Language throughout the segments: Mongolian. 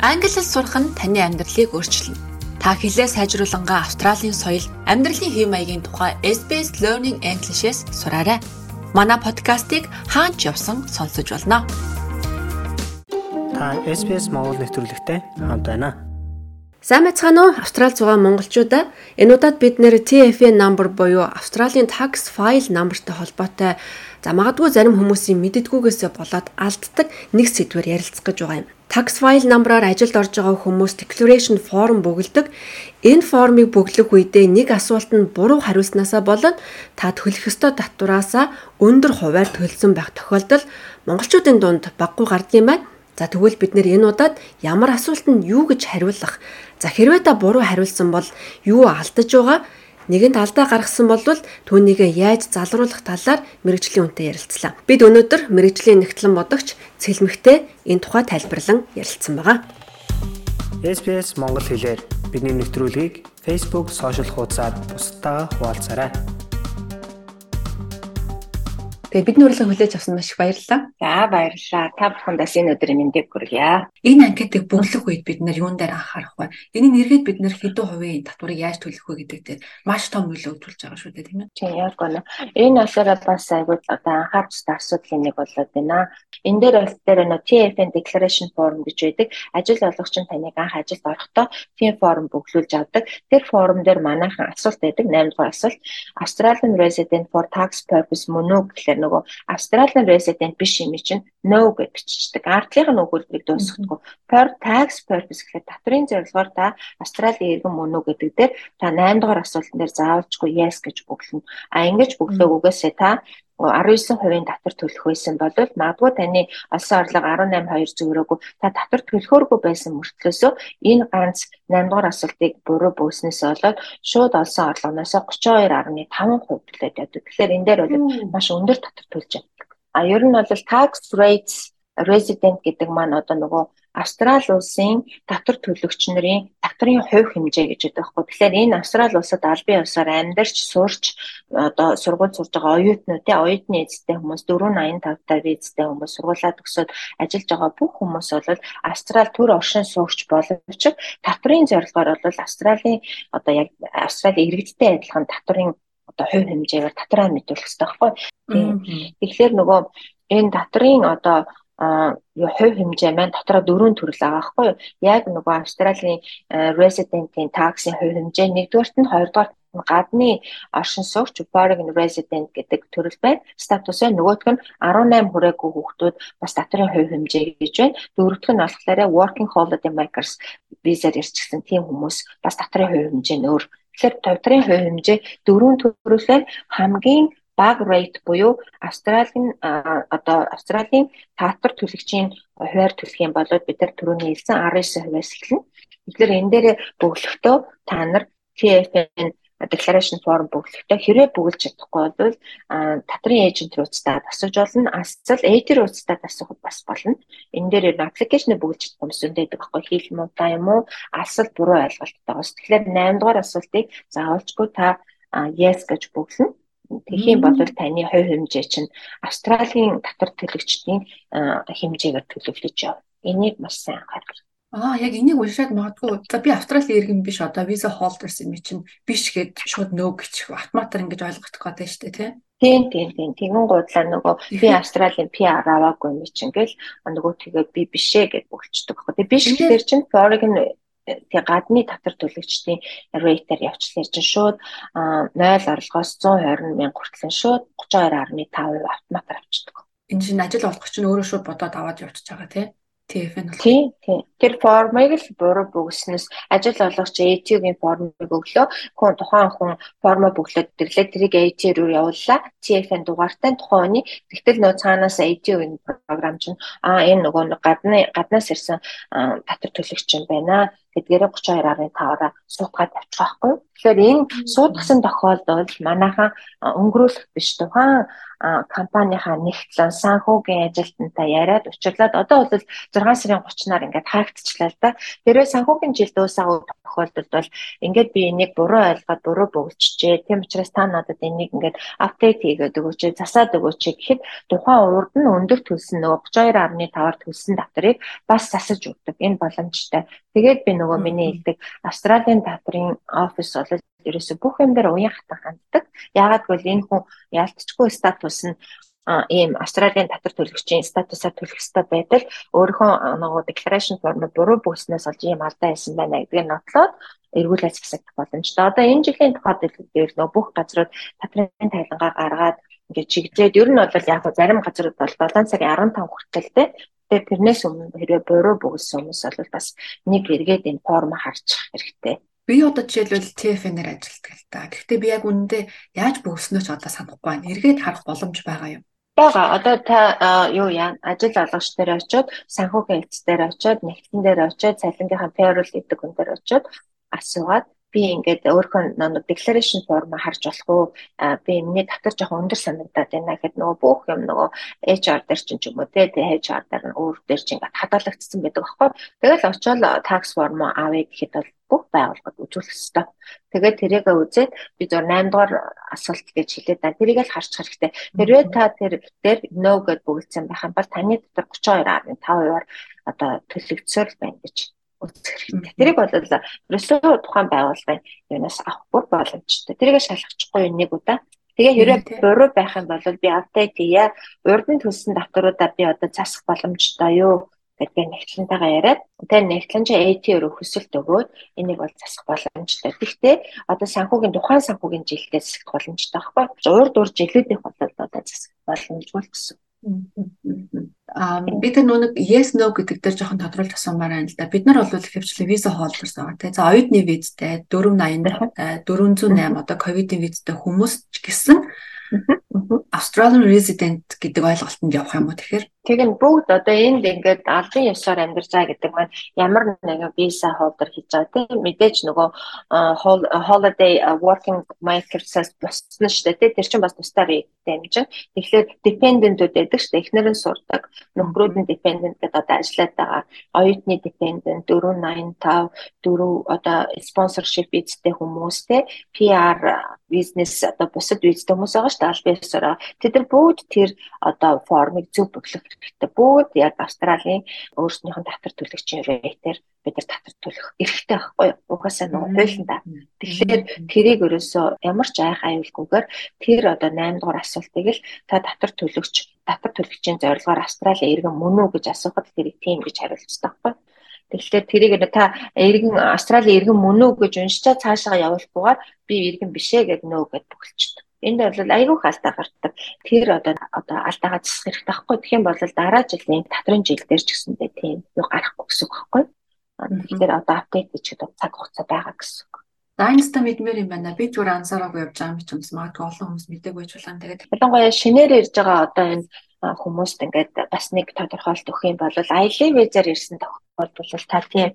Англи хэл сурах нь таны амьдралыг өөрчилнө. Та хэлээ сайжруулангаа Австралийн соёл, амьдралын хэв маягийн тухай SBS Learning English-с сураарай. Манай подкастыг хаач явсан сонсож болно. Та SBS Монгол нэвтрүүлэгтэй хамт байна. Сайн мэцхан уу Австрал зугаа монголчуудаа энэ удаад бид нэр TFN number буюу Австралийн tax file numberтэй холбоотой за магадгүй зарим хүмүүсийн мэддэггүйгээсээ болоод алддаг нэг сэдвээр ярилцах гэж байгаа юм. Tax file number-аар ажилд орж байгаа хүмүүс declaration form бөглөдөг. Энэ формыг бөглөх үедээ нэг асуулт нь буруу хариулснаасаа болоод та төлөх ёстой татвараасаа өндөр хуваар төлсөн байх тохиолдол монголчуудын дунд баггүй гардыг юм байна. За тэгвэл бид нэр энэ удаад ямар асуултанд юу гэж хариулах? За хэрвээ та буруу хариулсан бол юу алдаж байгаа? Нэгэнт алдаа гаргасан бол түүнийг яаж залруулах талаар мэрэгжлийн үнтэй ярилцлаа. Бид өнөөдөр мэрэгжлийн нэгтлэн бодогч Цэлмэгтэй энэ тухай тайлбарлан ярилцсан байгаа. SPS Монгол хэлээр бидний нэвтрүүлгийг Facebook сошиал хуудасаар бусдаа хуваалцаарай. Тэгээ бидний урилга хүлээж авсан маш их баярлалаа. За баярлалаа. Та бүхэндээс энэ өдрийн мэндийг хүргье. Энэ анкетыг бөглөх үед бид нэр юун дээр анхаарах вэ? Энийг нэргээд бид нэр хэдэн хувийн татварыг яаж төлөх вэ гэдэг дээр маш том нөлөө үзүүлж байгаа шүү дээ, тийм ээ. Тийм яг гоо. Энэ асуулаа бас айгуу одоо анхаарч та асуудлын нэг болоод байна. Энэ дээр бас дээр нөө TFN declaration form гэж байдаг. Ажил олгогч нь таныг анх ажилд орохдоо тийм форм бөглүүлж авдаг. Тэр форм дээр манайхан асуулт байдаг. 8 дугаар асуулт. Australian resident for tax purpose мөн үү гэхлээр болохоор нөгөө Australian resident биш юм чинь no гэж бичдэг. Ардлынх нь өгүүлбэрийг дуусгахгүй. For tax purpose гэхээр татврын зорилгоор та Австралийн иргэн мөн үү гэдэг дээр та 8 дугаар асуултан дээр заавалжгүй yes гэж бөглөнө. А ингэж бөглөөгөөсөө та 19% татвар төлөх байсан бол магадгүй таны олсон орлого 18.2 зөөрөөгүй та татвар төлөхөөргүй байсан мөртлөөсөө энэ ганц 8 дугаар асуултыг буруу бөөснөөс болоод шууд олсон орлогоноос 32.5% төлөөд яддаг. Тэгэхээр энэ дээр бол маш өндөр татвар төлж байгаа. А ер нь бол tax rates resident гэдэг маань одоо нөгөө Австрали улсын татвар төлөгч нарын татврын хувь хэмжээ гэж байдаг байхгүй. Тэгэхээр энэ Австрали улсад албан ёсоор амьдарч сурч одоо сургууль сурж байгаа оюутнууд те оюутны эзэстэй хүмүүс 485 та визтэй хүмүүс сургуулаа төгсөөд ажиллаж байгаа бүх хүмүүс бол Австрали төр оршин суугч боловч татврын зорилгоор бол Австралийн одоо яг Австрали иргэдтэй адилхан татврын одоо хувь хэмжээгээр татраа мэдүүлэх хэрэгтэй байхгүй. Тэгэхээр нөгөө энэ татрын одоо юу хувь хэмжээ маань дотроо дөрвөн төрөл байгаа байхгүй юу? Яг нөгөө Австралийн resident-ийн таксын хувь хэмжээ нэгдүгээрт нь хоёрдугаарт нь гадны оршин суугч foreign resident гэдэг төрөл байна. Статус нь нөгөөх нь 18 хүрээгүй хүүхдүүд бас татрын хувь хэмжээ гэж байна. Дөрөвдүг нь болохоор working holiday makers визаар ирчихсэн тийм хүмүүс бас татрын хувь хэмжээ нь өөр. Тэгэхээр татрын хувь хэмжээ дөрвөн төрөлөөр хамгийн баг rate буюу Австралийн одоо Австралийн татвар төлөгчийн хуваар төлөх юм бол бид нар түрүүний хэлсэн 19%-аас эхэлнэ. Тэгэхээр энэ дээр бөглөхдөө та нар TFN declaration form бөглөхдөө хэрэг бөглөж чадахгүй бол татрын эйжент рууцтай асууж болно. Асал эйтер рууцтай асуухад бас болно. Энэ дээр нь application бөглөж чадах хүмүүс зөндөөдөг байхгүй хийл муудаа юм уу? Асал буруу ойлголттой бас. Тэгэхээр 8 дугаар асуултыг заавалчгүй та yes гэж бөглөнө. Тэхийн бол таны хувь хэмжээ чинь Австралийн татвар төлөгчдийн хэмжээгээр төлөвлөж явна. Энийг маш сайн анхаарах. Аа яг энийг уншаад магадгүй за би Австралийн иргэн биш одоо виза холдерс юм чинь биш гэд шууд нөө гэж автоматар ингэж ойлгох гэдэг шүү дээ тий. Тийм тийм тийм тэгэн гуйдлаа нөгөө би Австралийн PR аваагүй юм чинь гэл нөгөө тэгээд би бишээ гэж бөлчдөг. Тэгээ биш гэхээр чинь foreign тэгээ гадны татвар төлөгчдийн рейтер явчлаар чинь шууд 0 орлогоос 120 мянга хүртэл шууд 32.5% автоматар авчдаг. Энэ чинь ажил олох чинь өөрөө шууд бодоод аваад явчихж байгаа тийм TF-н бол тийм тийм. Тэр формыг л буруу бөгснөөс ажил олгогч AT-ийн формыг өглөө. Хүн тухайн хүн формо бөглөөд ирлээ. Тэрийг AT руу явууллаа. TF-ын дугаартай тухайн хүний тэгтэл нөө цаанаас AT-ийн програм чинь аа энэ нөгөө гадны гаднаас ирсэн татвар төлөгч юм байна. Тэдгээрээ 32.5-аараа суудгаад тавьчих байхгүй. Тэгэхээр энэ суудгасан тохиолдолд манайхан өнгөрүүлэх биш тухайн компанийнхаа нэгтлэн санхүүгийн ажилтнтай яриад учирлаад одоо бол 6 сарын 30-наар ингээд хаагдчихлаа л да. Тэрээ санхүүгийн жил дуусаагүй тохиолдолд бол ингээд би энийг буруу ойлгоод буруу бөгөлчжээ. Тийм учраас та надад энийг ингээд апдейт хийгээд өгөөч, засаад өгөөч гэхэд тухайн урд нь өндөр төлсөн нөгөө 32.5-аар төлсөн татварыг бас засаж өгдөг. Энэ боломжтой. Тэгээд би нөгөө миний хэлдэг Австралийн татрын офис бол ерөөсө бүх юм дээр уян хатан ханддаг. Яагаад гэвэл энэ хүн ялцчгүй статус нь ийм Австралийн татвар төлөгчийн статусаар төлөх ёстой байтал өөрийнхөө нөгөө declaration form буруу бүснээс олж ийм алдаа хийсэн байна гэдгийг нотлоод эргүүлээд засагдах боломжтой. Одоо энэ жилийн тухайд дээр нөгөө бүх газрууд татрын тайлангаа гаргаад ингээд чиглээд ер нь бол яг зарим газрууд бол 7 цагийн 15 хүртэл те тэгээд тэрнээс өмнө хэрвээ буруу бүгэлсэн хүмүүс бол бас нэг эргээд энэ форм харчих хэрэгтэй. Би одоо жишээлбэл TFN-ээр ажилладаг л та. Гэхдээ би яг үнэндээ яаж бөгснөө ч одоо санахгүй байна. Эргээд харах боломж байгаа юм. Бага одоо та юу яа? Ажил олгогч дээр очиод санхүүгийн хэлц дээр очиод нэгтгэн дээр очиод цалингийнхаа payroll гэдэг хүн дээр очиод асуугаад би ингээд өөрийнхөө нэг declaration form харж болох уу би миний татвар жоохон өндөр санагдаад байна гэхэд нөгөө бүх юм нөгөө HR дээр ч юм уу те HR дээр нь өөр дээр ч ингээд хадгалагдсан байдаг аахгүй тэгэл очиод tax form авъя гэхэд бол бүх байгууллагад үзүүлэх ёстой. Тэгээд тэрийгээ үзээд би зөв 8 дугаар асуулт гэж хэлээд байна. Тэрийг л харчих хэрэгтэй. Хэрвээ та тэр дээр no гэд бүгдсэн байх юм бол таны дотор 32.5%-аар одоо төлөгдсөөр байна гэж үзэх хэрэгтэй. Тэрийг бол ерөөсөө тухайн байгууллагын юунаас авах бүр боломжтой. Тэрийг шалгачихгүй нэг удаа Тэгээ хэрэг буруу байх юм бол би апдейт хийе. Урд нь төлсөн давтаруудаа би одоо засах боломжтой юу? Гэдгээ нэгтлэнтэйгээ яриад тэр нэгтлэн чи AT-ээр өсөлт өгөөд энийг бол засах боломжтой. Гэхдээ одоо санхүүгийн тухайн санхүүгийн жилдээ засах боломжтой байхгүй. Урд урд жилүүд их бол одоо засах боломжгүй гэсэн. Аа би тэр нүг yes no гэдэг дээр жоохон тодруулж асуумаар байна л да. Бид нар бол ихэвчлэн виза холдерс байгаа тийм. За оюутны визтэй 480 408 одоо ковидын визтэй хүмүүс ч гэсэн Australian resident гэдэг ойлголтод явах юм уу тэгэхээр? Тэг нь бүгд одоо энд ингээд албан ёсоор амьдарч байгаа гэдэг маань ямар нэгэн visa holder хийж байгаа тийм мэдээж нөгөө holiday working migrants босна шүү дээ тэр чинь бас тусдаа рейдтэй юм чинь. Тэгэхээр dependent-үүд байдаг шүү дээ. Эхнэр нь сурдаг, нөхрүүд нь dependent гэдэг одоо ажиллаад байгаа. Оюутны dependent 485 4 одоо sponsorship визтэй хүмүүс те PR бизнес одоо бусад визтэй хүмүүс байгаа шүү дээ. Албан ёсоор. Тэд нар бүгд тэр одоо формыг зөв бөглөх хэрэгтэй. Бүгд яг Австралийн өөрснийх нь татвар төлөгчийн рейтээр бид нар татвар төлөх эрхтэй байхгүй юу? Угаасаа нөгөө хуулинд. Тэгэхээр тэрийг өрөөсөө ямар ч айх аюулгүйгээр тэр одоо 8 дугаар асуултыг л та татвар төлөгч татвар төлөгчийн зорилгоор Австрали иргэн мөн үү гэж асуухад тэрийг тийм гэж хариулцдаг байхгүй юу? Тэгэхээр тэрийг та иргэн Австрали иргэн мөн үү гэж уншичаа цаашаа явуулахгүйгээр би иргэн бишээ гэд нөө гэд бүгэлчдэг. Энд бол айгүй хаалтаа гардаг. Тэр одоо одоо алдаагаа засах хэрэгтэй байхгүй. Тэгэх юм бол дараа жилийн татрын жил дээр ч гэсэндээ тийм юу гарахгүй гэсэн үг байхгүй. Тэгэхээр одоо апдейт хийхэд цаг хугацаа байгаа гэсэн үг. Дайнста мэдмээр юм байна. Би зүгээр ансаараагүй явж байгаа юм чи хүмүүс магадгүй олон хүмүүс мэдээгүй ч улаан тэгээд ялангуяа шинээр ирж байгаа одоо энэ хүмүүст ингээд бас нэг тодорхойлт өгөх юм бол аялын визээр ирсэн тохиолдолд та тийм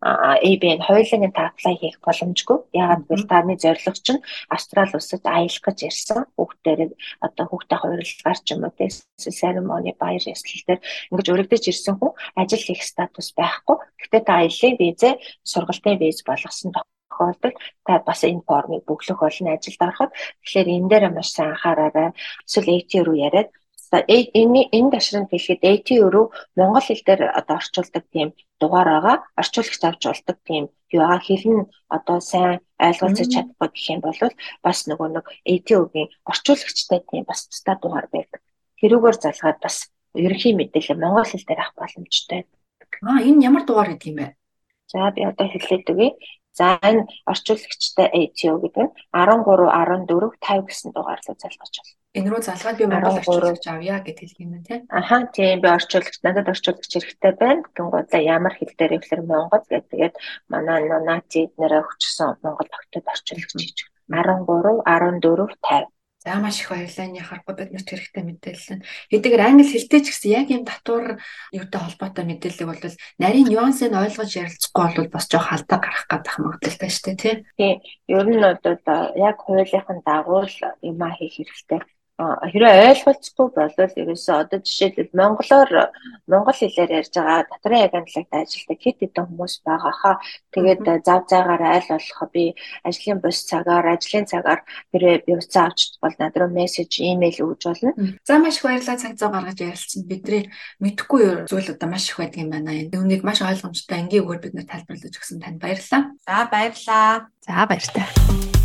ABN хоёулын та apply хийх боломжгүй. Яагаад гэвэл таны зорилго чинь Австрали улсад аялах гэж ирсэн. Хүүхдээр одоо хүүхдээ хувирлгаар ч юм уу эсвэл церемони баяр ёслолтоор ингэж өргөдөж ирсэн хүн ажил хийх статус байхгүй. Гэхдээ та аялын визээ сургалтын виз болгосон тохиолдолд та бас энэ формыг бөглөх болно ажилд ороход. Тэгэхээр энэ дээр маш сайн анхаараарай. Эсвэл AT руу яриад энэ энэ ташранд хэлэхэд AT рүү монгол хэл дээр одоо орчуулдаг тийм дугаар байгаа. Орчуулагч авч болдог тийм юу аа хэл нь одоо сайн ойлгуулж чадахгүй гэх юм бол бас нөгөө нэг AT-ийн орчуулагчтай тийм бас тусдаа дугаар байдаг. Тэрүүгээр залгаад бас ерөнхий мэдээлэл монгол хэл дээр авах боломжтой. Аа энэ ямар дугаар гэдэг юм бэ? За би одоо хэлээд өгье. За энэ орчуулагчтай ATO гэдэг нь 13 14 50 гэсэн дугаарлуу залгаж байна. Энэ рүү залгаад би Монгол орчуулагч авъя гэж хэлэх юм байна тийм. Аха тийм би орчуулагч надад орчуулагч хэрэгтэй байна. Тэнгуудаа ямар хэл дээр ивэл Монгол гэдэг тэгээд манай нати нэрээ өгчсөн Монгол тогтод орчуулагч хийж 13 14 50 За маш их баярлалаа. Энийг харахгүй биднэрт хэрэгтэй мэдээлэл нь. Хэдийгээр англи хэлтэй ч гэсэн яг юм татвар юутай холбоотой мэдээллийг бол нарийн нюансыг ойлгож ярилцахгүй бол бас жоох халдаа гарах гадах магадaltaй шүү дээ тий. Тий. Ер нь одоо яг хуулийнхын дагуу юм а хийх хэрэгтэй хэрэг ойлголцохгүй бол ерөөсөө одоо жишээлбэл монголоор монгол хэлээр ярьж байгаа дотрын яг ангалагт ажилладаг хэд хэдэн хүмүүс байгаа хаа. Тэгээд зав заагаар айл болох би ажлын бус цагаар ажлын цагаар тэр би уцаа авч бол над руу мессеж, имэйл өгж болно. За маш их баярлалаа цаг зав гаргаж ярилцсан. Бидний мэдхгүй зүйл одоо маш их байдаг юм байна. Үүнийг маш ойлгомжтой ангийн өгөр бид нэ тайлбарлаж өгсөн танд баярлалаа. За баярлалаа. За баяртай.